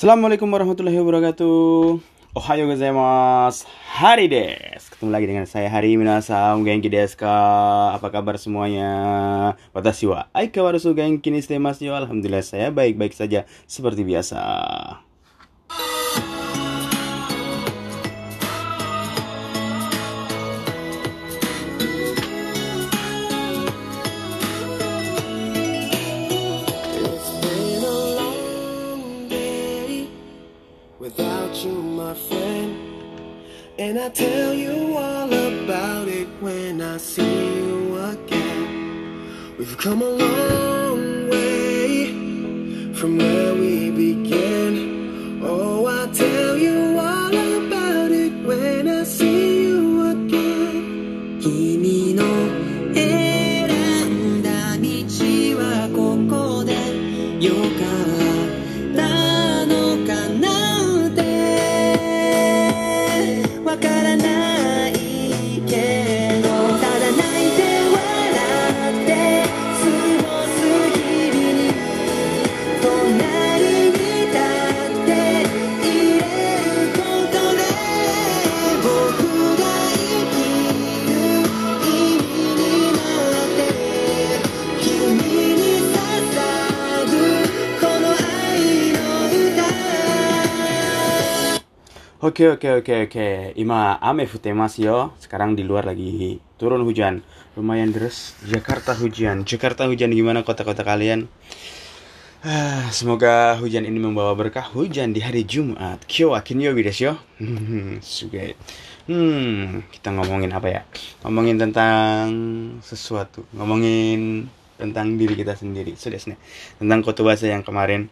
Assalamualaikum warahmatullahi wabarakatuh. Ohayo gozaimasu. Hari des. Ketemu lagi dengan saya Hari Minasam Genki desu ka? Apa kabar semuanya? Watashi wa aikawaru genki ni. Alhamdulillah saya baik-baik saja seperti biasa. I tell you all about it when I see you again. We've come a long way from where we began. Oke oke oke oke. Ima ame futemasu yo. Sekarang di luar lagi turun hujan. Lumayan deras. Jakarta hujan. Jakarta hujan gimana kota-kota kalian? Ah, Semoga hujan ini membawa berkah hujan di hari Jumat. Kyo kinyobi desu yo. Suge. Hmm, kita ngomongin apa ya? Ngomongin tentang sesuatu. Ngomongin tentang diri kita sendiri. Sudah nih. Tentang kotobasa yang kemarin.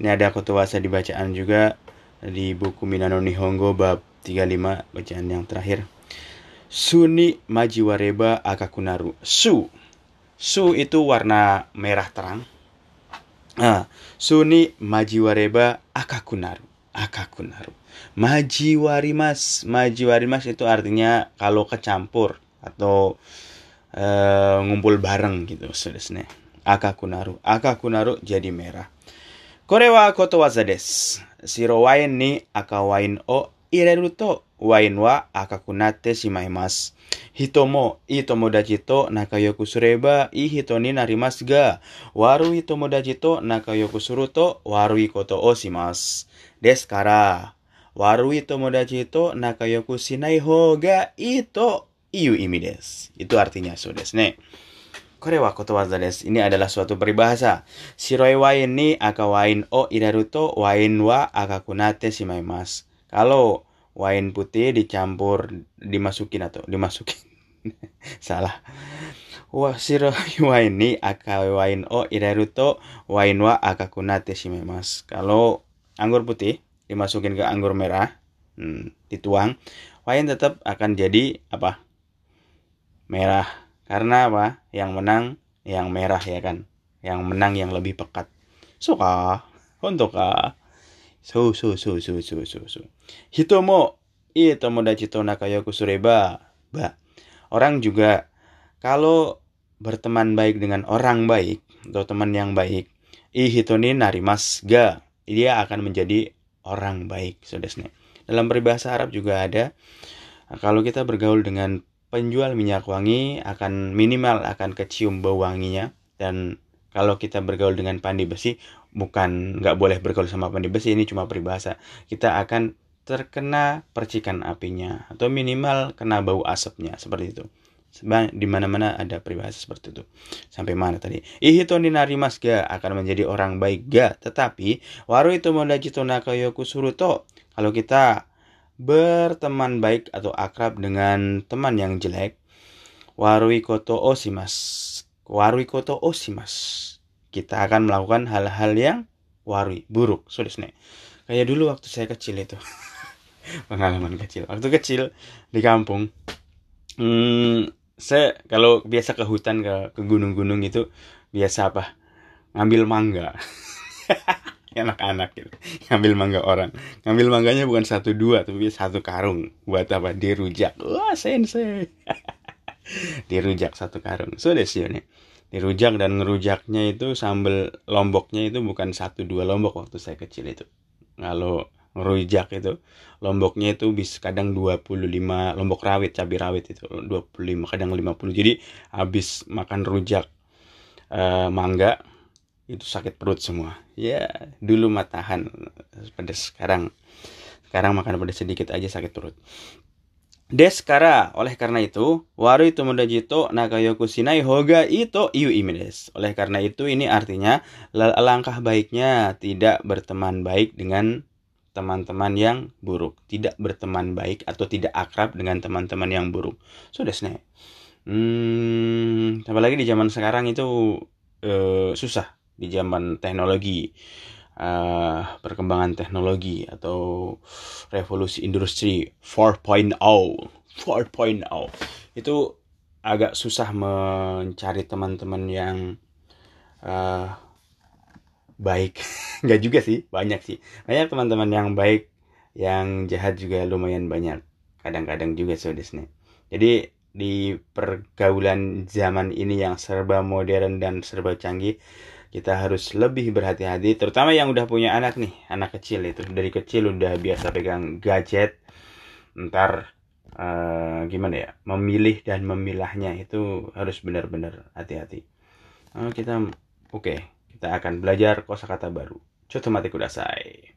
Ini ada kotobasa di bacaan juga di buku Minano Nihongo bab 35 bacaan yang terakhir. Suni Majiwareba Akakunaru. Su. Su itu warna merah terang. Nah, Suni Majiwareba Akakunaru. Akakunaru. Majiwarimas. Majiwarimas itu artinya kalau kecampur atau uh, ngumpul bareng gitu. sebenarnya Akakunaru. Akakunaru jadi merah. Korewa koto wazades. 白ワインに赤ワインを入れるとワインは赤くなってしまいます。人もいい友達と仲良くすればいい人になりますが、悪い友達と仲良くすると悪いことをします。ですから、悪い友達と仲良くしない方がいいという意味です。itu artinya so ですね。これはことわざです。Ini adalah suatu peribahasa. Shiroi wain ni aka wain o iraru to wain wa akaku nate shimaimasu. Kalau wain putih dicampur dimasukin atau dimasukin. Salah. Wah, shiroi wain ni aka wain o iraru to wain wa akaku nate shimaimasu. Kalau anggur putih dimasukin ke anggur merah, hmm, dituang, wain tetap akan jadi apa? Merah. karena apa? Yang menang yang merah ya kan. Yang menang yang lebih pekat. Suka. Untuk ka. So so so so so so so. Hito mo i tomodachi to nakayoku sureba. Ba. Orang juga kalau berteman baik dengan orang baik atau teman yang baik, i hito ni narimas ga. Dia akan menjadi orang baik, saudara. Dalam peribahasa Arab juga ada kalau kita bergaul dengan penjual minyak wangi akan minimal akan kecium bau wanginya. Dan kalau kita bergaul dengan pandi besi bukan nggak boleh bergaul sama pandi besi ini cuma peribahasa. Kita akan terkena percikan apinya atau minimal kena bau asapnya seperti itu. Di mana-mana ada peribahasa seperti itu. Sampai mana tadi? Ihito ni narimas ga akan menjadi orang baik ga? Tetapi waru itu modaji to nakayoku suruto. Kalau kita berteman baik atau akrab dengan teman yang jelek warui koto osimas. Warui koto osimas. Kita akan melakukan hal-hal yang warui buruk. Sudah kayak dulu waktu saya kecil itu. Pengalaman kecil. Waktu kecil di kampung hmm, saya kalau biasa ke hutan ke ke gunung-gunung itu biasa apa? Ngambil mangga anak-anak gitu. Ngambil mangga orang. Ngambil mangganya bukan satu dua tapi satu karung. Buat apa? Dirujak. Wah sensei. Dirujak satu karung. So desu nih dirujak dan ngerujaknya itu sambal lomboknya itu bukan satu dua lombok waktu saya kecil itu. Kalau rujak itu lomboknya itu bisa kadang 25 lombok rawit cabai rawit itu. 25 kadang 50 jadi habis makan rujak uh, mangga itu sakit perut semua ya dulu matahan pedas sekarang sekarang makan pedas sedikit aja sakit perut Deskara, oleh karena itu, waru itu jito nakayoku sinai hoga itu iu imides. Oleh karena itu, ini artinya langkah baiknya tidak berteman baik dengan teman-teman yang buruk. Tidak berteman baik atau tidak akrab dengan teman-teman yang buruk. Sudah so, Hmm, apalagi di zaman sekarang itu uh, susah di zaman teknologi uh, perkembangan teknologi atau revolusi industri 4.0 4.0 itu agak susah mencari teman-teman yang uh, baik. Nggak juga sih banyak sih. Banyak teman-teman yang baik yang jahat juga lumayan banyak. Kadang-kadang juga so jadi di pergaulan zaman ini yang serba modern dan serba canggih kita harus lebih berhati-hati terutama yang udah punya anak nih anak kecil itu. Dari kecil udah biasa pegang gadget ntar uh, gimana ya memilih dan memilahnya itu harus benar-benar hati-hati. Uh, kita oke okay, kita akan belajar kosakata baru. Coba mati kudasai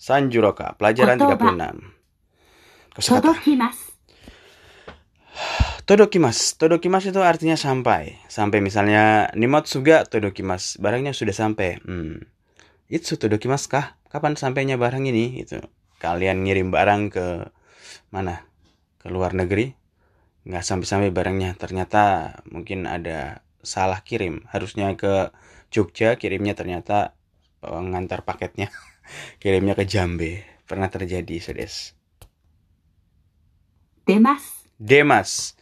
Sanjuroka pelajaran 36 Todokimasu Todokimasu Todokimasu itu artinya sampai Sampai misalnya Nimotsuga Todokimasu Barangnya sudah sampai hmm. Itsu Todokimasu kah? Kapan sampainya barang ini? Itu Kalian ngirim barang ke Mana? Ke luar negeri Nggak sampai-sampai barangnya Ternyata mungkin ada salah kirim. Harusnya ke Jogja kirimnya ternyata ngantar paketnya. Kirimnya ke Jambe. Pernah terjadi sedes Demas? Demas.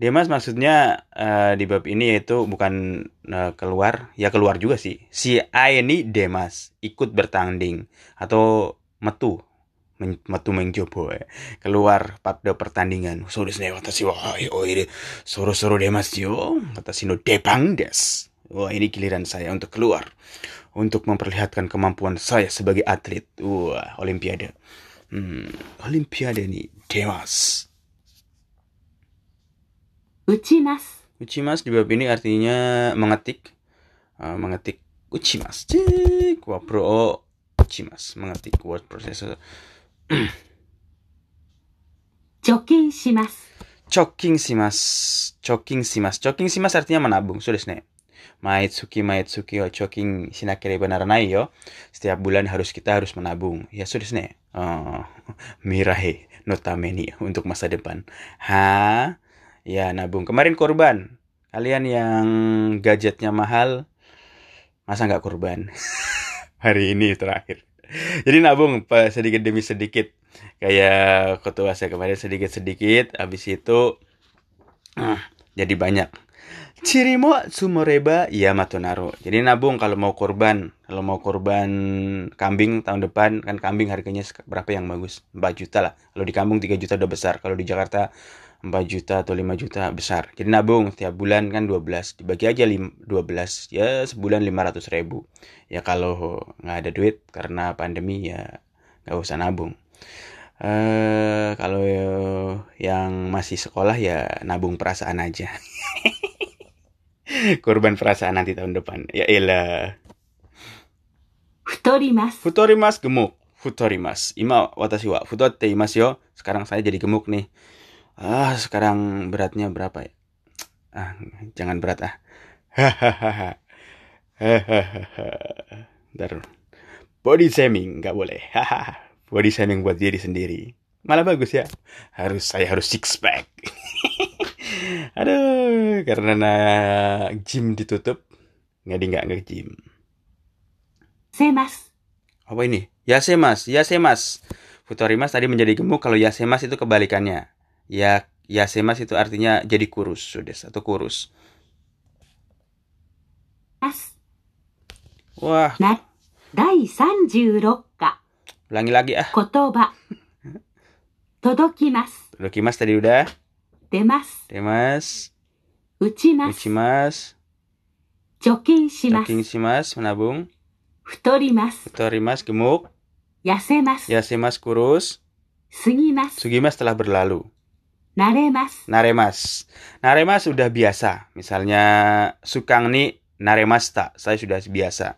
Demas maksudnya uh, di bab ini yaitu bukan uh, keluar. Ya keluar juga sih. Si A ini Demas. Ikut bertanding. Atau metu metu menjobo eh. keluar pada pertandingan. So desu ne watashi wa oire soro soro demasu yo watashi no depang des wah ini giliran saya untuk keluar untuk memperlihatkan kemampuan saya sebagai atlet. Wah olimpiade. Hmm, olimpiade ni demas uchimas. Uchimas di bab ini artinya mengetik. Uh, mengetik uchimas. Cik wah pro uchimas mengetik word processor 貯金します。貯金します。貯金します。貯金します artinya menabung. So desu ne. Maitsuki maitsuki yo choking shinakereba naranai yo. Setiap bulan harus kita harus menabung. Ya so desu ne. Oh, mirahe no tameni untuk masa depan. Ha? Ya nabung. Kemarin korban. Kalian yang gadgetnya mahal masa nggak korban? Hari ini terakhir. Jadi nabung sedikit demi sedikit. Kayak ketua saya kemarin sedikit-sedikit. Habis itu uh, jadi banyak. Cirimo sumoreba ya matonaro. Jadi nabung kalau mau korban. Kalau mau korban kambing tahun depan. Kan kambing harganya berapa yang bagus? 4 juta lah. Kalau di kampung 3 juta udah besar. Kalau di Jakarta 4 juta atau 5 juta besar. Jadi nabung setiap bulan kan 12, dibagi aja 12 ya sebulan 500 ribu. Ya kalau nggak ada duit karena pandemi ya nggak usah nabung. Uh, kalau yang masih sekolah ya nabung perasaan aja. Korban perasaan nanti tahun depan. Ya elah. Futorimas. Futorimas gemuk. Futorimas. Ima watashi wa futotte imasu yo. Sekarang saya jadi gemuk nih ah sekarang beratnya berapa ya? Ah jangan berat ah. Hahaha body shaming nggak boleh. Body shaming buat diri sendiri. Malah bagus ya. Harus saya harus six pack. Aduh karena gym ditutup jadi nggak nggak gym. Semas apa ini? Ya semas ya semas Futorimas tadi menjadi gemuk kalau ya semas itu kebalikannya ya yasemas itu artinya jadi kurus sudah, atau kurus Mas. wah nah, 36 ulangi lagi ah kotoba todokimas todokimas tadi udah Demas. Demas. Uchimas. Uchimas. jokin shimas jokin shimas menabung Futorimas. Futorimas gemuk Yasemas. Yasemas kurus Sugimas. Sugimas telah berlalu Naremas. Naremas. Naremas sudah biasa. Misalnya sukang ni Naremas tak. Saya sudah biasa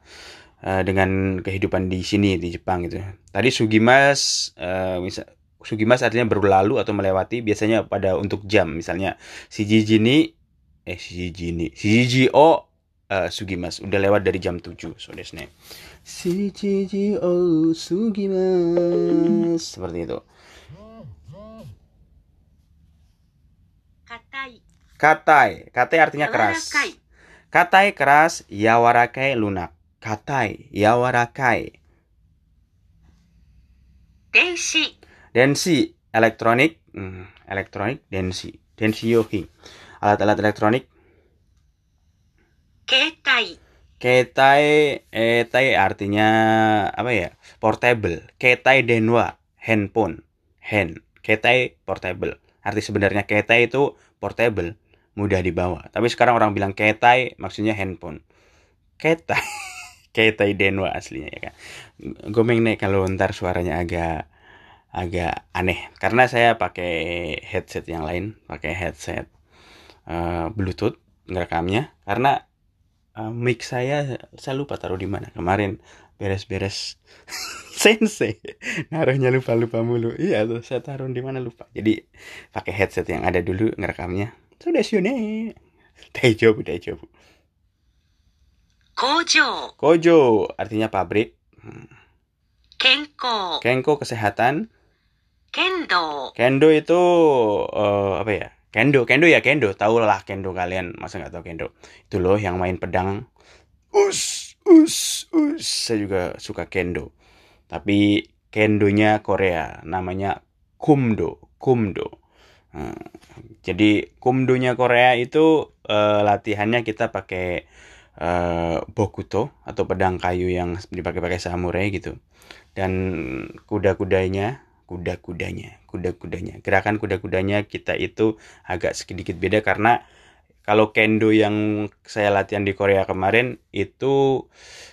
uh, dengan kehidupan di sini di Jepang gitu. Tadi sugimas uh, eh, misal sugimas artinya berlalu atau melewati biasanya pada untuk jam misalnya si jijini eh si jijini si O, eh, uh, sugimas udah lewat dari jam 7 sore name Si O sugimas seperti itu. Katai. Katai artinya keras. Katai keras, yawarakai lunak. Katai, yawarakai. Densi. Densi, elektronik. Hmm, elektronik, densi. Densi yohi. Alat-alat elektronik. Ketai. Ketai, etai artinya apa ya? Portable. Ketai denwa, handphone. Hand. Ketai portable. Arti sebenarnya ketai itu portable mudah dibawa. Tapi sekarang orang bilang ketai maksudnya handphone. Ketai, ketai denwa aslinya ya kan. Gomeng nih kalau ntar suaranya agak agak aneh. Karena saya pakai headset yang lain, pakai headset eh, Bluetooth ngerekamnya. Karena eh, mic saya saya lupa taruh di mana. Kemarin beres-beres sensei naruhnya lupa-lupa mulu. Iya tuh saya taruh di mana lupa. Jadi pakai headset yang ada dulu ngerekamnya sudah sune Daijoubu, daijoubu. 工場。 Kojo artinya pabrik. 健康。 Kenko kesehatan. 剣道。 Kendo itu eh, apa ya? Kendo, kendo ya kendo. Tahu lah kendo kalian. Masa nggak tahu kendo? Itu loh yang main pedang. Us, us, us. Saya juga suka kendo. Tapi kendonya Korea. Namanya kumdo, kumdo. Nah, jadi kumdonya Korea itu eh, latihannya kita pakai eh, bokuto atau pedang kayu yang dipakai-pakai samurai gitu. Dan kuda-kudanya, kuda-kudanya, kuda-kudanya. Gerakan kuda-kudanya kita itu agak sedikit beda karena kalau kendo yang saya latihan di Korea kemarin itu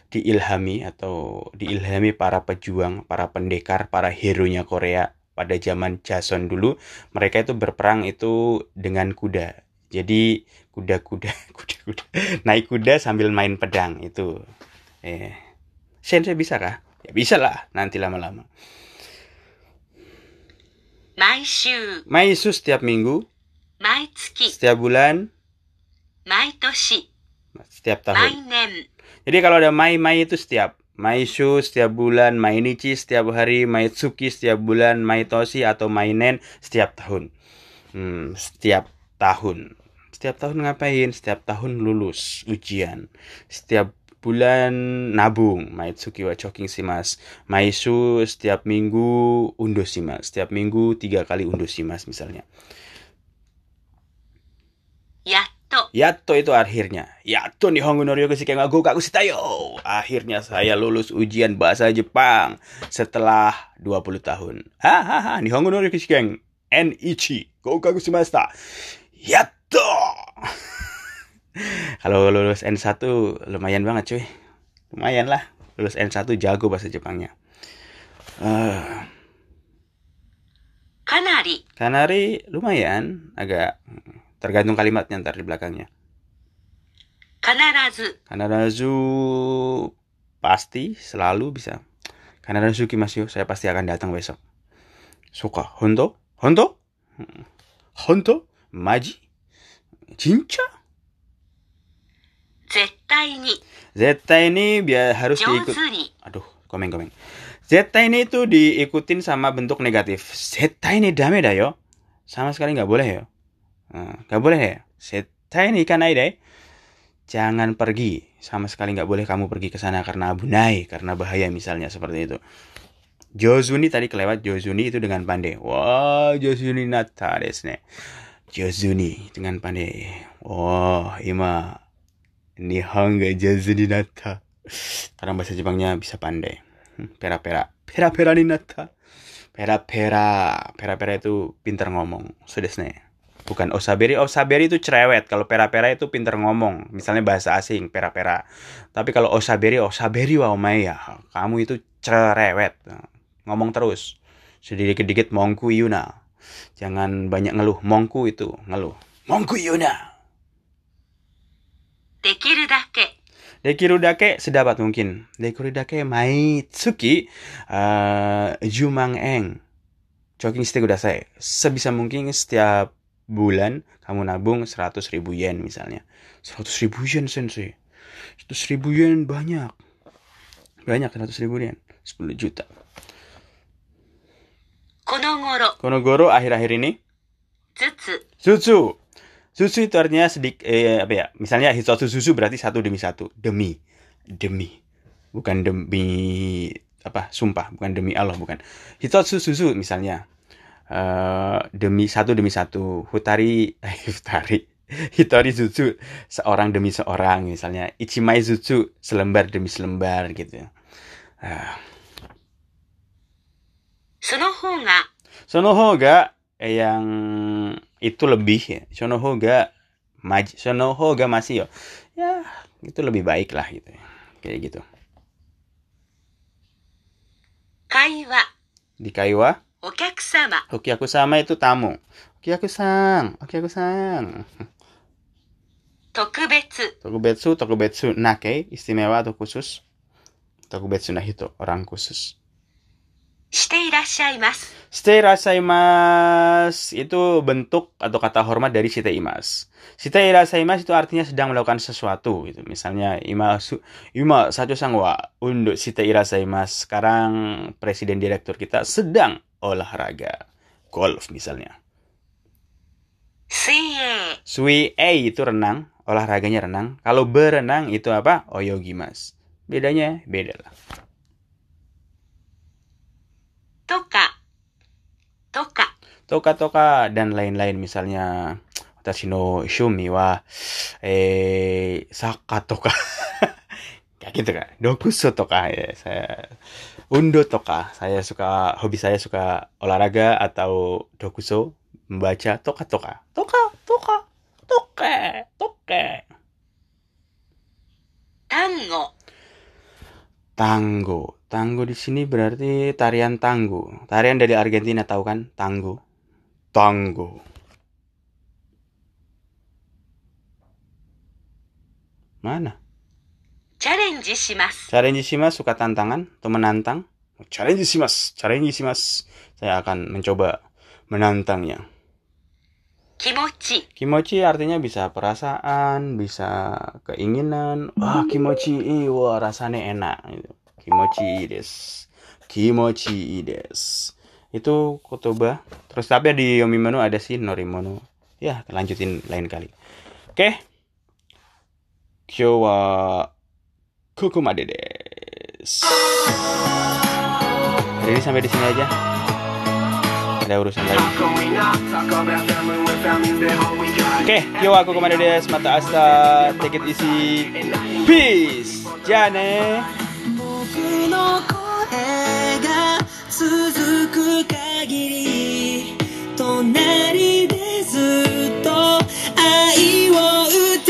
diilhami atau diilhami para pejuang, para pendekar, para hero-nya Korea pada zaman Jason dulu mereka itu berperang itu dengan kuda. Jadi kuda-kuda kuda-kuda naik kuda sambil main pedang itu. Eh sensei bisa kah ya bisa lah nanti lama-lama. Maishu. Maishu setiap minggu. Maitsuki. Setiap bulan. Maitoshi. Setiap tahun. Mainen. Jadi kalau ada mai mai itu setiap Maishu setiap bulan, Mainichi setiap hari, Maitsuki setiap bulan, Maitoshi atau Mainen setiap tahun. Hmm, setiap tahun. Setiap tahun ngapain? Setiap tahun lulus ujian. Setiap bulan nabung, Maitsuki wa choking shimasu. Maisu setiap minggu undo shimasu. Setiap minggu tiga kali undo shimasu misalnya. やっと。 Yato itu akhirnya. Yato Nihongo no Ryoku Shiken wa gokaku shita yo. Akhirnya saya lulus ujian bahasa Jepang setelah 20 tahun. Hahaha, Nihongo no Ryoku Shiken. N-Ichi. Gokaku shimashita. Yatto! Kalau lulus N1 lumayan banget cuy. Lumayan lah. Lulus N1 jago bahasa Jepangnya. Uh, かなり、 Kanari lumayan. Agak Tergantung kalimatnya ntar di belakangnya. Kanarazu. Kanarazu pasti selalu bisa. Kanarazu kimasu, saya pasti akan datang besok. Suka, honto, honto, hmm. honto, maji, cinca. Zettai ni. Zettai ni biar harus diikut. Aduh, komen-komen. Zettai ni itu diikutin sama bentuk negatif. Zettai ni dame da yo. Sama sekali nggak boleh yo. Nah, Nggak boleh ya. Zeta ini kan deh. Jangan pergi. Sama sekali nggak boleh kamu pergi ke sana karena abunai, karena bahaya misalnya seperti itu. Jozuni tadi kelewat Jozuni itu dengan pandai. Wah, Jozuni nata ne. Jozuni dengan pandai. Wah, ima Nihon ga Jozuni nata. Karena bahasa Jepangnya bisa pandai. Hmm, Pera-pera. Pera-pera ni nata. Pera-pera. Pera-pera itu pintar ngomong. Sudah bukan osaberi osaberi itu cerewet. Kalau pera-pera itu pinter ngomong. Misalnya bahasa asing pera-pera. Tapi kalau osaberi osaberi wow ya. Kamu itu cerewet. Ngomong terus. Sedikit-sedikit mongku yuna. Jangan banyak ngeluh. Mongku itu ngeluh. Mongku yuna. Dekiru dake. Dekiru dake sedapat mungkin. Dekiru dake mai tsuki uh, eh, jumang eng. Jogging stick udah saya. Sebisa mungkin setiap bulan kamu nabung 100 ribu yen misalnya. 100 ribu yen sensei. 100 ribu yen banyak. Banyak 100 ribu yen. 10 juta. Konogoro. Konogoro akhir-akhir ini? Zutsu Susu. Zutsu itu artinya sedikit eh, apa ya? Misalnya hitotsu susu berarti satu demi satu. Demi. Demi. Bukan demi apa sumpah. Bukan demi Allah bukan. Hitotsu susu misalnya uh, demi satu demi satu. Hutari eh, hutari. Hitori zuzu seorang demi seorang. Misalnya ichimai zuzu selembar demi selembar gitu. Uh. sonohoga. Sonohoga yang itu lebih ya. Sonohoga maj sonohoga masih yo ya itu lebih baik lah gitu. Kayak gitu. Kaiwa. Di kaiwa? sama. Aku sama itu tamu. Hoki aku sang. Hoki aku sang. Tokubetsu. Tokubetsu, tokubetsu nake, istimewa atau khusus. Tokubetsu nahito, orang khusus. していらっしゃいます。 Stay rasaimas itu bentuk atau kata hormat dari shite imas. Shite rasaimas itu artinya sedang melakukan sesuatu gitu. Misalnya ima su, ima sajo sang wa untuk shite rasaimas. Sekarang presiden direktur kita sedang olahraga golf misalnya. 水泳、 Sui e itu renang, olahraganya renang. Kalau berenang itu apa? Oyogimas. Bedanya beda lah. とか、とか、 toka-toka dan lain-lain misalnya watashi no shumi wa eh saka toka kayak gitu kan dokuso toka ya saya undo toka saya suka hobi saya suka olahraga atau dokuso membaca toka toka toka toka toke toke 単語、 Tango. Tango di sini berarti tarian tango. Tarian dari Argentina tahu kan? Tango. Tango. Mana? Challenge shimasu. Challenge shimasu suka tantangan atau menantang? Challenge shimasu. Challenge shimasu. Saya akan mencoba menantangnya. Kimochi. Kimochi artinya bisa perasaan, bisa keinginan. Wah, kimochi, wah rasanya enak gitu. Kimochi des. Kimochi des. Itu kotoba. Terus tapi di Yomimono ada sih Norimono. Ya, lanjutin lain kali. Oke. Kyo wa. Hari ini sampai di sini aja. Ada urusan lain. Oke, yo aku ke mana des? Mata asta, take it easy. Peace. Jane. 声が続く限り隣でずっと愛を歌